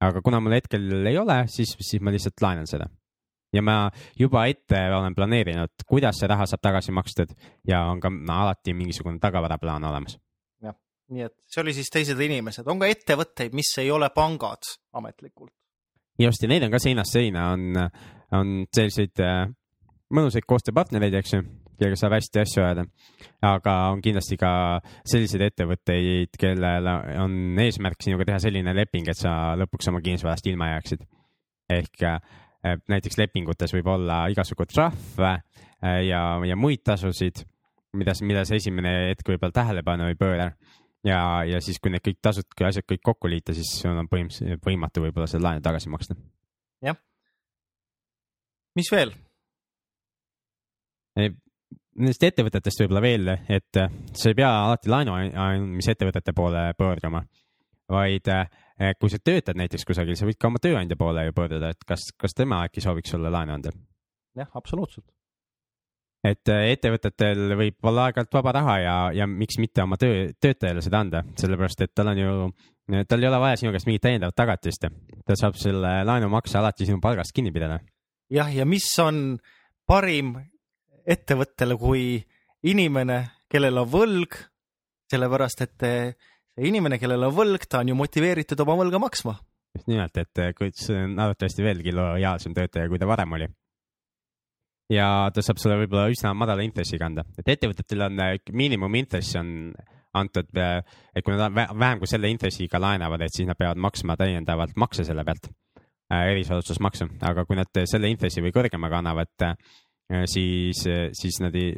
aga kuna mul hetkel ei ole, siis, siis ma lihtsalt laenan seda ja ma juba ette olen planeerinud, kuidas see raha saab tagasi makstud ja on ka no, alati mingisugune tagavaraplaan olemas. jah, nii et see oli siis teised inimesed, on ka ettevõtteid, mis ei ole pangad ametlikult. just ja neid on ka seinast seina, on, on selliseid äh, mõnusaid koostööpartnereid, eks ju, kellega saab hästi asju ajada. aga on kindlasti ka selliseid ettevõtteid, kellel on eesmärk sinuga teha selline leping, et sa lõpuks oma kinnisvarast ilma jääksid. ehk äh, näiteks lepingutes võib olla igasugu trahve äh, ja, ja muid tasusid, mida, mida sa esimene hetk võib-olla tähelepanu ei pööra. ja, ja siis, kui need kõik tasud, kui asjad kõik kokku liita, siis on põhimõtteliselt võimatu võib-olla seda laenu tagasi maksta. jah. mis veel? Nendest ettevõtetest võib-olla veel, et sa ei pea alati laenu andmise ettevõtete poole pöörduma, vaid Eh, kui sa töötad näiteks kusagil, sa võid ka oma tööandja poole ju pöörduda, et kas, kas tema äkki sooviks sulle laenu anda? jah, absoluutselt. et eh, ettevõtetel võib olla aeg-ajalt vaba raha ja, ja miks mitte oma töö, töötajale seda anda, sellepärast et tal on ju, tal ei ole vaja sinu käest mingit täiendavat tagatist. ta saab selle laenumakse alati sinu palgast kinni pidada. jah, ja mis on parim ettevõttele kui inimene, kellel on võlg, sellepärast et inimene, kellel on võlg, ta on ju motiveeritud oma võlga maksma. just nimelt, et kui see on arvatavasti veelgi lojaalsem töötaja, kui ta varem oli. ja ta saab selle võib-olla üsna madala intressiga anda, et ettevõtetel on äh, miinimumintress on antud, äh, et kui nad vähem kui selle intressiga laenavad, et siis nad peavad maksma täiendavalt makse selle pealt, äh, erisoodustusmaksu, aga kui nad selle intressi või kõrgemaga annavad, siis, siis nad ei,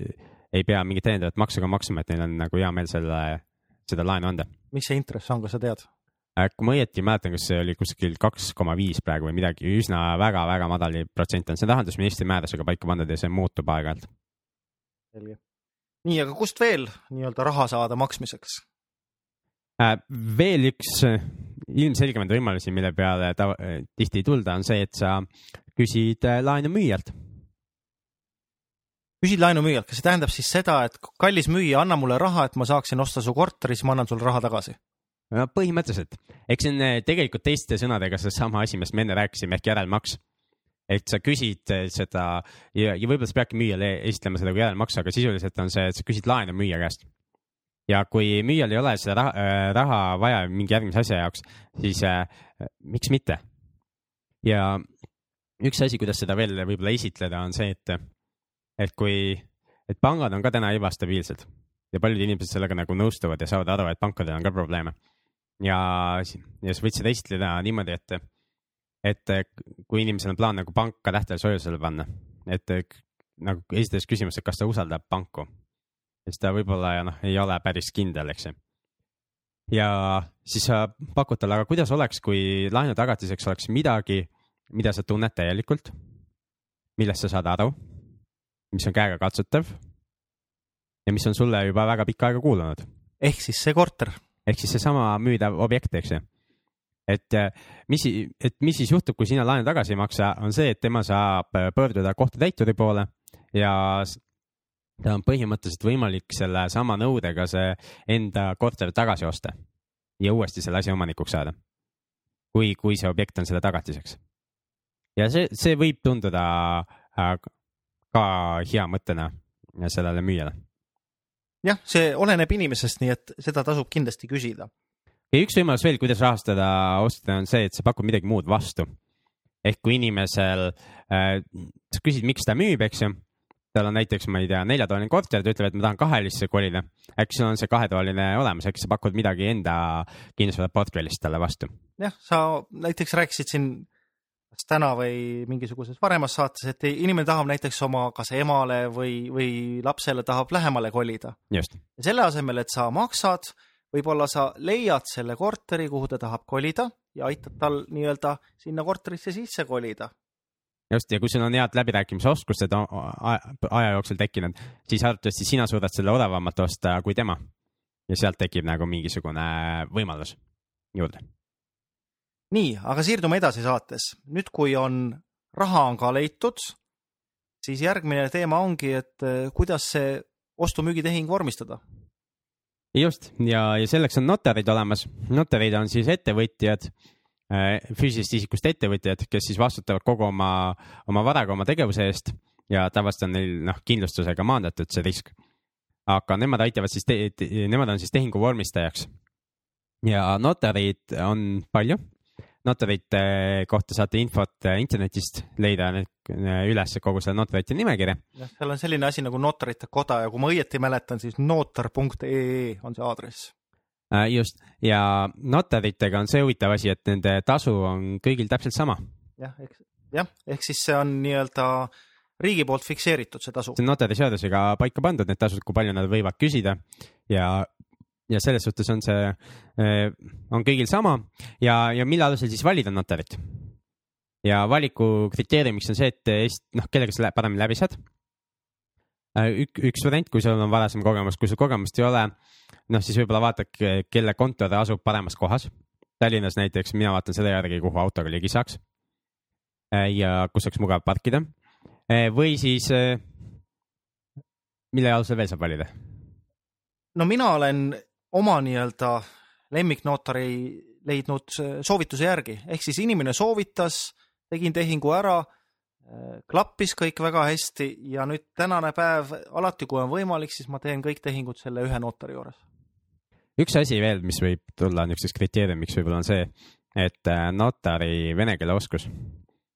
ei pea mingit täiendavat maksu ka maksma, et neil on nagu hea meel selle, seda laenu anda mis see intress on, kas sa tead? Äh, kui ma õieti mäletan, kas see oli kuskil kaks koma viis praegu või midagi, üsna väga-väga madali protsent on, see on rahandusministri määrusega paika pandud ja see muutub aeg-ajalt. selge. nii, aga kust veel nii-öelda raha saada maksmiseks äh,? veel üks äh, ilmselgemaid võimalusi, mille peale ta, äh, tihti ei tulda, on see, et sa küsid laenu müüjalt küsid laenu müüjalt, kas see tähendab siis seda, et kallis müüja, anna mulle raha, et ma saaksin osta su korteri, siis ma annan sulle raha tagasi? no põhimõtteliselt, eks see on eh, tegelikult teiste sõnadega seesama asi, millest me enne rääkisime ehk järelmaks. et sa küsid eh, seda ja, ja võib-olla sa peadki müüjale esitlema seda kui järelmaksu, aga sisuliselt on see, et sa küsid laenu müüja käest. ja kui müüjal ei ole seda raha, äh, raha vaja mingi järgmise asja jaoks, siis äh, miks mitte. ja üks asi, kuidas seda veel võib-olla esitleda, on see, et et kui, et pangad on ka täna ebastabiilsed ja paljud inimesed sellega nagu nõustuvad ja saavad aru, et pankadel on ka probleeme. ja, ja sa võid seda esitleda niimoodi, et, et kui inimesel on plaan nagu panka tähtajalise hoiusele panna, et nagu esitades küsimuse, et kas ta usaldab panku, siis ta võib-olla noh, ei ole päris kindel, eks ju. ja siis sa pakud talle, aga kuidas oleks, kui laenu tagatiseks oleks midagi, mida sa tunned täielikult, millest sa saad aru mis on käegakatsutav ja mis on sulle juba väga pikka aega kuulunud. ehk siis see korter. ehk siis seesama müüdav objekt, eks ju. et mis, et mis siis juhtub, kui sina laenu tagasi ei maksa, on see, et tema saab pöörduda kohtutäituri poole ja tal on põhimõtteliselt võimalik sellesama nõudega see enda korter tagasi osta ja uuesti selle asja omanikuks saada. kui, kui see objekt on selle tagatiseks. ja see, see võib tunduda äh, ka hea mõttena sellele müüjale. jah, see oleneb inimesest, nii et seda tasub kindlasti küsida. ja üks võimalus veel, kuidas rahastada osta, on see, et sa pakud midagi muud vastu. ehk kui inimesel äh,, sa küsid, miks ta müüb, eks ju tal on näiteks, ma ei tea, neljatoaline korter, ta ütleb, et ma tahan kahelisse kolida. äkki sul on see kahetoaline olemas, äkki sa pakud midagi enda kinnisvaraportfellist talle vastu? jah, sa näiteks rääkisid siin kas täna või mingisuguses varemas saates, et inimene tahab näiteks oma kas emale või, või lapsele tahab lähemale kolida. selle asemel, et sa maksad, võib-olla sa leiad selle korteri, kuhu ta tahab kolida ja aitad tal nii-öelda sinna korterisse sisse kolida just, ja kui sul on head läbirääkimisoskused aja jooksul tekkinud, siis arvatavasti sina suudad selle odavamalt osta kui tema. ja sealt tekib nagu mingisugune võimalus juurde. Nii, aga siirdume edasi saates. nüüd, kui on, raha on ka leitud, siis järgmine teema ongi, et eh, kuidas see ostu-müügitehing vormistada just ja, ja selleks on notarid olemas. notarid on siis ettevõtjad Äh, füüsilisest isikust ettevõtjad, kes siis vastutavad kogu oma, oma varaga, oma tegevuse eest ja tavaliselt on neil noh, kindlustusega maandatud see risk. aga nemad aitavad siis, nemad on siis tehingu vormistajaks. ja notarid on palju. Notarite kohta saate infot internetist leida üles kogu selle notarite nimekirja. jah, seal on selline asi nagu notarite koda ja kui ma õieti mäletan, siis notar.ee on see aadress Äh, just ja notaritega on see huvitav asi, et nende tasu on kõigil täpselt sama. jah, eks jah, ehk siis see on nii-öelda riigi poolt fikseeritud, see tasu. see on notariseadusega paika pandud, need tasud, kui palju nad võivad küsida ja, ja selles suhtes on see, äh, on kõigil sama ja, ja mille alusel siis valida notarit. ja valiku kriteeriumiks on see, et noh, kellega sa paremini läbi saad Äh, ük, üks variant, kui sul on varasem kogemus, kui sul kogemust ei ole, noh, siis võib-olla vaata, kelle kontor asub paremas kohas. Tallinnas näiteks mina vaatan selle järgi, kuhu autoga ligi saaks. Äh, ja kus oleks mugav parkida. Äh, või siis, mille alusel veel saab valida? no mina olen oma nii-öelda lemmiknotari leidnud soovituse järgi, ehk siis inimene soovitas, tegin tehingu ära klappis kõik väga hästi ja nüüd tänane päev, alati kui on võimalik, siis ma teen kõik tehingud selle ühe notari juures. üks asi veel, mis võib tulla niisuguseks kriteeriumiks võib-olla on see, et äh, notari vene keele oskus.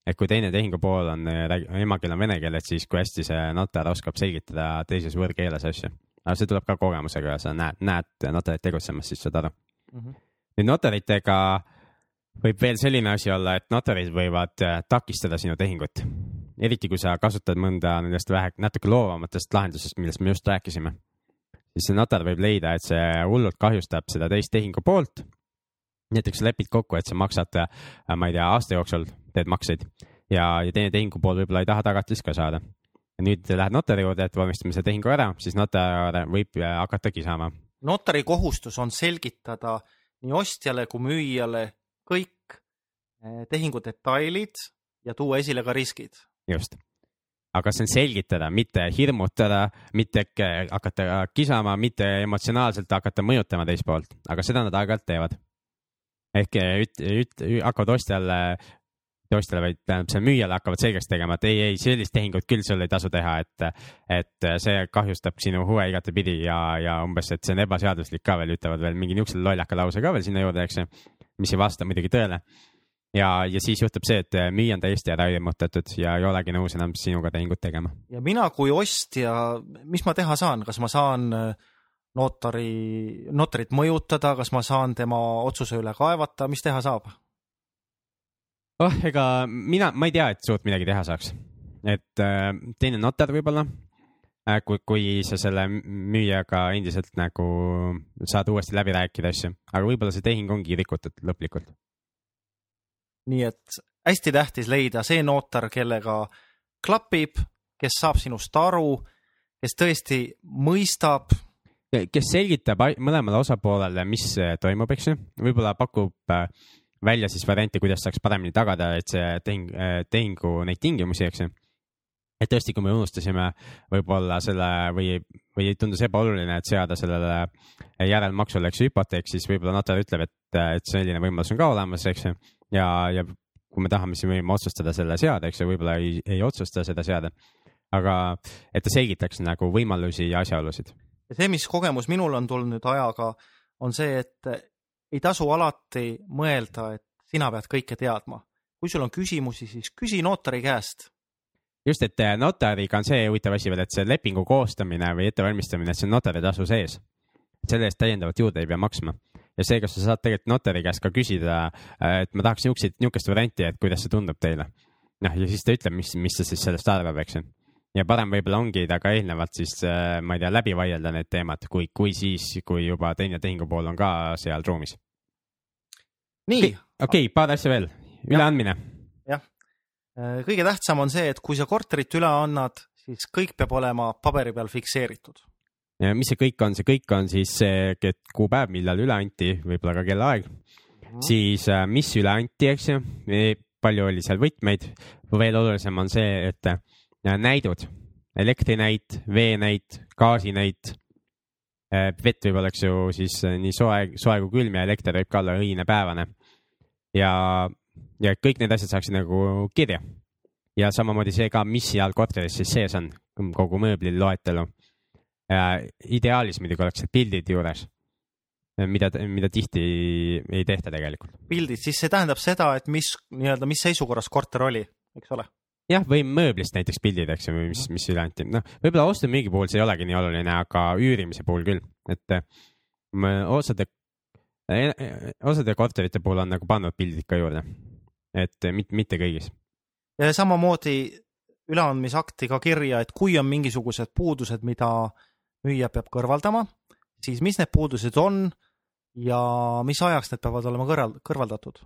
et kui teine tehingupool on, äh, emakeel on vene keel, et siis kui hästi see notar oskab selgitada teises võõrkeeles asju. Aga see tuleb ka kogemusega ja sa näed, näed notarit tegutsemas, siis saad aru mm. -hmm. nüüd notaritega võib veel selline asi olla, et notarid võivad äh, takistada sinu tehingut. eriti kui sa kasutad mõnda nendest vähe, natuke loovamatest lahendusest, millest me just rääkisime. siis see notar võib leida, et see hullult kahjustab seda teist tehingu poolt. näiteks lepid kokku, et sa maksad, äh, ma ei tea, aasta jooksul teed makseid ja, ja teine tehingu pool võib-olla ei taha tagatist ka saada. Nüüd lähed notari juurde, et vormistame selle tehingu ära, siis notar võib äh, hakata kisama. notari kohustus on selgitada nii ostjale kui müüjale kõik eh, tehingu detailid ja tuua esile ka riskid. just, aga see on selgitada, mitte hirmutada, mitte hakata kisama, mitte emotsionaalselt hakata mõjutama teist poolt, aga seda nad aeg-ajalt teevad. ehk eh, üt-, üt-, hakkavad ostjale mitte ostjale, vaid tähendab see müüjale hakkavad selgeks tegema, et ei, ei sellist tehingut küll sul ei tasu teha, et, et see kahjustab sinu huve igatepidi ja, ja umbes, et see on ebaseaduslik ka veel, ütlevad veel mingi niisuguse lollaka lause ka veel sinna juurde, eks ju mis ei vasta muidugi tõele. ja, ja siis juhtub see, et müüja on täiesti ära hirmutatud ja ei olegi nõus enam sinuga tehingut tegema. ja mina kui ostja, mis ma teha saan, kas ma saan äh, notari, notarit mõjutada, kas ma saan tema otsuse üle kaevata, mis teha saab? Oh, ega mina, ma ei tea, et suurt midagi teha saaks. et äh, teine notar võib-olla Äh, kui, kui sa selle müüjaga endiselt nagu saad uuesti läbi rääkida asju, aga võib-olla see tehing ongi rikutud lõplikult. nii et hästi tähtis leida see notar, kellega klapib, kes saab sinust aru, kes tõesti mõistab. kes selgitab mõlemale osapoolele, mis toimub, eks ju, võib-olla pakub äh, välja siis variante, kuidas saaks paremini tagada, et see tehing, tehingu neid tingimusi, eks ju et tõesti, kui me unustasime võib-olla selle või, või tundus ebaoluline, et seada sellele järelmaksule, eks ju, hüpoteek, siis võib-olla notar ütleb, et, et selline võimalus on ka olemas, eks ju. ja, ja kui me tahame, siis me võime otsustada selle seada, eks ju, võib-olla ei, ei otsusta seda seada. aga et ta selgitaks nagu võimalusi ja asjaolusid. ja see, mis kogemus minul on tulnud ajaga, on see, et ei tasu alati mõelda, et sina pead kõike teadma. kui sul on küsimusi, siis küsi notari käest just, et äh, notariga on see huvitav asi veel, et see lepingu koostamine või ettevalmistamine, et see on notari tasu sees. selle eest täiendavalt juurde ei pea maksma. ja seega sa saad tegelikult notari käest ka küsida, äh, et ma tahaks niisuguseid, niisugust varianti, et kuidas see tundub teile. noh, ja siis ta ütleb, mis, mis ta siis sellest arvab, eks ju. Ja parem võib-olla ongi temaga eelnevalt siis, äh, ma ei tea, läbi vaielda need teemad, kui, kui siis, kui juba teine tehingupool on ka seal ruumis. nii. okei okay, paar asja veel, üleandmine Äh, kõige tähtsam on see, et kui sa korterit üle annad, siis kõik peab olema paberi peal fikseeritud. ja mis see kõik on, see kõik on siis see kuupäev, millal üle anti, võib-olla ka kellaaeg mm, -hmm. siis äh, mis üle anti, eks ju, palju oli seal võtmeid. veel olulisem on see, et näidud, elektrinäit, veenäit, gaasinäit, vett võib olla, eks ju, siis nii soe, soe kui külm ja elekter võib ka olla õine päevane. ja ja kõik need asjad saaksid nagu kirja. ja samamoodi see ka, mis seal korteris siis sees on, kogu mööbli loetelu. ideaalis muidugi oleks need pildid juures, mida, mida tihti ei tehta tegelikult. pildid, siis see tähendab seda, et mis nii-öelda, mis seisukorras korter oli, eks ole? Jah, või mööblist näiteks pildid, eks ju, mis, mis üle anti, noh, võib-olla ostu-müügi puhul see ei olegi nii oluline, aga üürimise puhul küll, et osade, osade korterite puhul on nagu pannud pildid ka juurde et mitte, mitte kõigis. samamoodi üleandmisakti ka kirja, et kui on mingisugused puudused, mida müüja peab kõrvaldama, siis mis need puudused on ja mis ajaks need peavad olema kõrval, kõrvaldatud.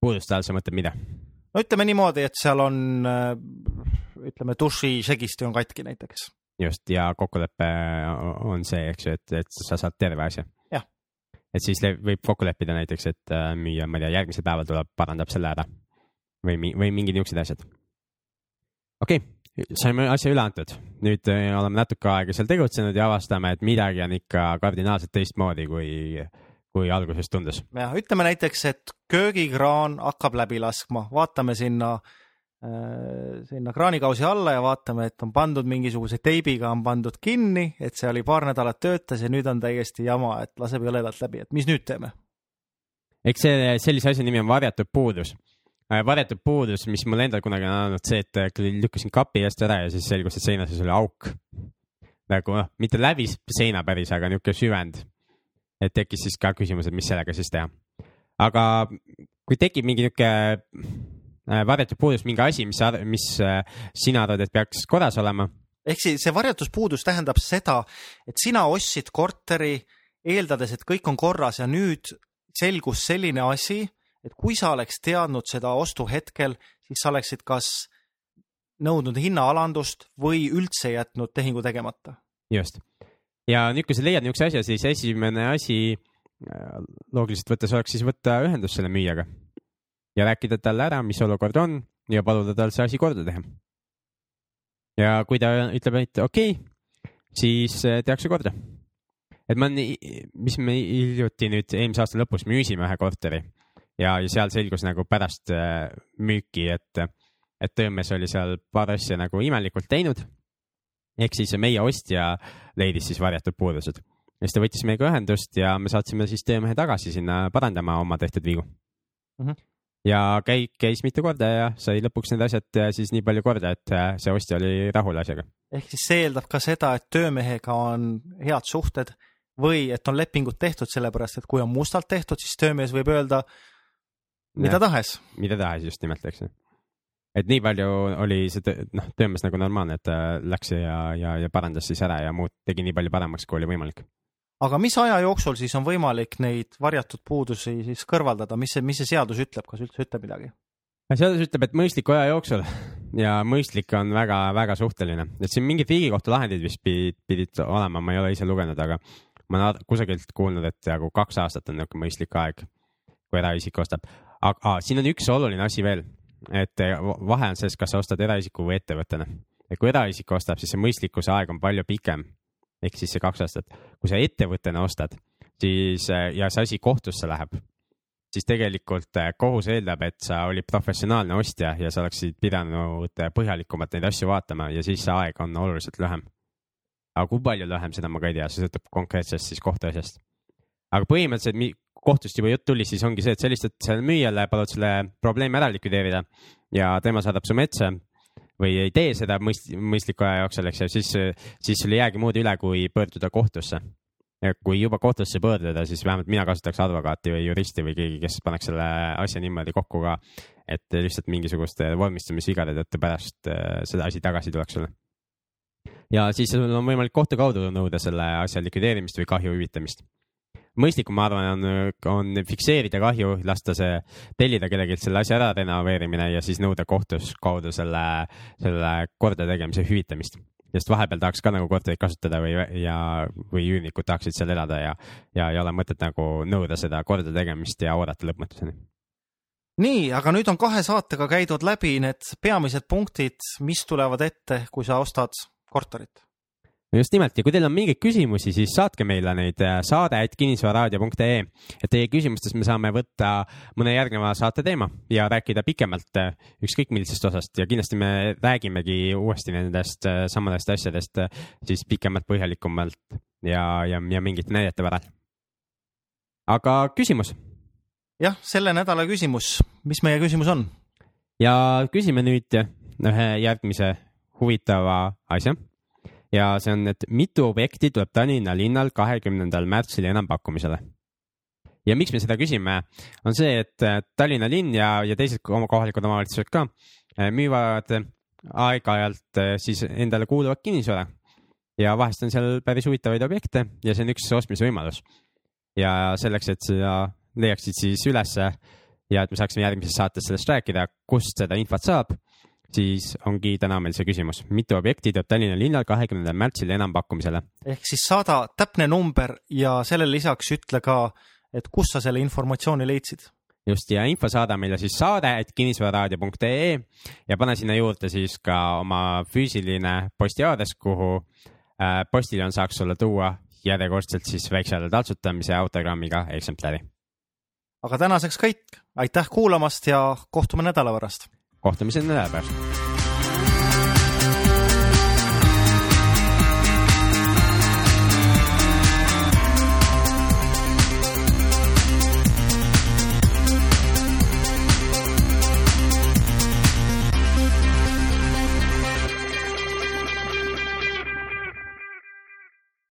puuduste all sa mõtled mida? No ütleme niimoodi, et seal on, ütleme, dušisegisti on katki näiteks. just, ja kokkulepe on see, eks ju, et, et sa saad terve asja et siis võib kokku leppida näiteks, et äh, müüja, ma ei tea, järgmisel päeval tuleb, parandab selle ära või, või mingid niisugused asjad. okei okay,, saime asja üle antud, nüüd äh, oleme natuke aega seal tegutsenud ja avastame, et midagi on ikka kardinaalselt teistmoodi, kui, kui alguses tundus. jah, ütleme näiteks, et köögikraan hakkab läbi laskma, vaatame sinna äh, sinna kraanikausi alla ja vaatame, et on pandud mingisuguse teibiga on pandud kinni, et see oli paar nädalat töötas ja nüüd on täiesti jama, et laseb jõledalt läbi, et mis nüüd teeme? eks see, sellise asja nimi on varjatud puudus. Äh, varjatud puudus, mis mul endal kunagi on olnud see, et äh, lükkasin kapi eest ära ja siis selgus, et seina sees oli auk. nagu noh, mitte läbi seina päris, aga niisugune süvend. Et tekkis siis ka küsimus, et mis sellega siis teha. aga kui tekib mingi niisugune Äh, varjatuspuudus mingi asi, mis, mis äh, sina arvad, et peaks korras olema? ehk siis see varjatuspuudus tähendab seda, et sina ostsid korteri eeldades, et kõik on korras ja nüüd selgus selline asi, et kui sa oleks teadnud seda ostuhetkel, siis sa oleksid kas nõudnud hinnaalandust või üldse jätnud tehingu tegemata. just. Ja nüüd, kui sa leiad niisuguse asja, siis esimene asi äh, loogiliselt võttes oleks siis võtta ühendust selle müüjaga ja rääkida talle ära, mis olukord on ja paluda tal see asi korda teha. ja kui ta ütleb, et okei okay,, siis eh, tehakse korda. et ma, mis me hiljuti nüüd eelmise aasta lõpus müüsime ühe korteri ja, ja seal selgus nagu pärast eh, müüki, et, et töömees oli seal paar asja nagu imelikult teinud. Ehk siis meie ostja leidis siis varjatud puudused ja siis ta võttis meiega ühendust ja me saatsime siis töömehe tagasi sinna parandama oma tehtud vigu mm. -hmm ja käik käis mitu korda ja sai lõpuks need asjad äh, siis nii palju korda, et äh, see ostja oli rahul asjaga. ehk siis see eeldab ka seda, et töömehega on head suhted või et on lepingud tehtud, sellepärast et kui on mustalt tehtud, siis töömees võib öelda mida ja, tahes. mida tahes, just nimelt, eks ju. Et nii palju oli see noh, töömees nagu normaalne, et ta läks ja, ja, ja parandas siis ära ja muud tegi nii palju paremaks, kui oli võimalik. Aga mis aja jooksul siis on võimalik neid varjatud puudusi siis kõrvaldada, mis see, mis see seadus ütleb, kas üldse ütleb midagi? seadus ütleb, et mõistliku aja jooksul. Ja mõistlik on väga-väga suhteline, et siin mingid Riigikohtu lahendid vist pidid, pidid olema, ma ei ole ise lugenud, aga ma olen kusagilt kuulnud, et nagu kaks aastat on niisugune mõistlik aeg, kui eraisik ostab. aga ah, siin on üks oluline asi veel, et eh, vahe on selles, kas sa ostad eraisiku või ettevõttena. et kui eraisik ostab, siis see mõistlikkuse aeg on palju pikem ehk siis see kaks aastat. kui sa ettevõttena ostad, siis eh, ja see asi kohtusse läheb, siis tegelikult eh, kohus eeldab, et sa olid professionaalne ostja ja sa oleksid pidanud põhjalikumalt neid asju vaatama ja siis see aeg on oluliselt lühem. aga kui palju lühem, seda ma ka ei tea, see sõltub konkreetsest siis kohtuasjast. aga põhimõtteliselt kohtust juba jutt tuli, siis ongi see, et sa helistad sellele müüjale, palud selle probleemi ära likvideerida ja tema saadab su metsa või ei tee seda mõist-, mõistliku aja jooksul, eks ju, siis, siis sul ei jäägi muud üle, kui pöörduda kohtusse. ja kui juba kohtusse pöörduda, siis vähemalt mina kasutaks advokaati või juristi või keegi, kes paneks selle asja niimoodi kokku ka, et lihtsalt mingisuguste vormistamisvigade tõttu pärast äh, seda asi tagasi tuleks sulle. ja siis sul on võimalik kohtu kaudu nõuda selle asja likvideerimist või kahju hüvitamist mõistlikum, ma arvan, on, on fikseerida kahju, lasta see, tellida kellelgi selle asja ära renoveerimine ja siis nõuda kohtus kaudu selle, selle kordategemise hüvitamist sest vahepeal tahaks ka nagu korterit kasutada või, ja, või üürnikud tahaksid seal elada ja, ja ei ole mõtet nagu nõuda seda kordategemist ja oodata lõpmatuseni. nii, aga nüüd on kahe saatega käidud läbi need peamised punktid, mis tulevad ette, kui sa ostad korterit just nimelt ja kui teil on mingeid küsimusi, siis saatke meile neid äh, saade et kinnisvararaadio.ee, et teie küsimustest me saame võtta mõne järgneva saate teema ja rääkida pikemalt äh, ükskõik millisest osast ja kindlasti me räägimegi uuesti nendest äh, samadest asjadest siis pikemalt, põhjalikumalt ja, ja, ja mingite näidete varal. aga küsimus? jah, selle nädala küsimus, mis meie küsimus on? ja küsime nüüd ühe järgmise huvitava asja ja see on, et mitu objekti tuleb Tallinna linnal kahekümnendal märtsil enampakkumisele. ja miks me seda küsime, on see, et Tallinna linn ja, ja teised oma kohalikud omavalitsused ka eh, müüvad aeg-ajalt eh, siis endale kuuluvat kinnisvara ja vahest on seal päris huvitavaid objekte ja see on üks ostmise võimalus. ja selleks, et seda leiaksid siis ülesse ja et me saaksime järgmises saates sellest rääkida, kust seda infot saab siis ongi täna meil see küsimus, mitu objekti tuleb Tallinna linnal kahekümnendal märtsil enampakkumisele? ehk siis saada täpne number ja sellele lisaks ütle ka, et kust sa selle informatsiooni leidsid. just ja info saada meile siis saade, et kinnisvararaadio.ee ja pane sinna juurde siis ka oma füüsiline postiaadress, kuhu äh, postiljon saaks sulle tuua järjekordselt siis väiksele taltsutamise autogrammiga eksemplari. aga tänaseks kõik, aitäh kuulamast ja kohtume nädala pärast kohtumiseni nädala pärast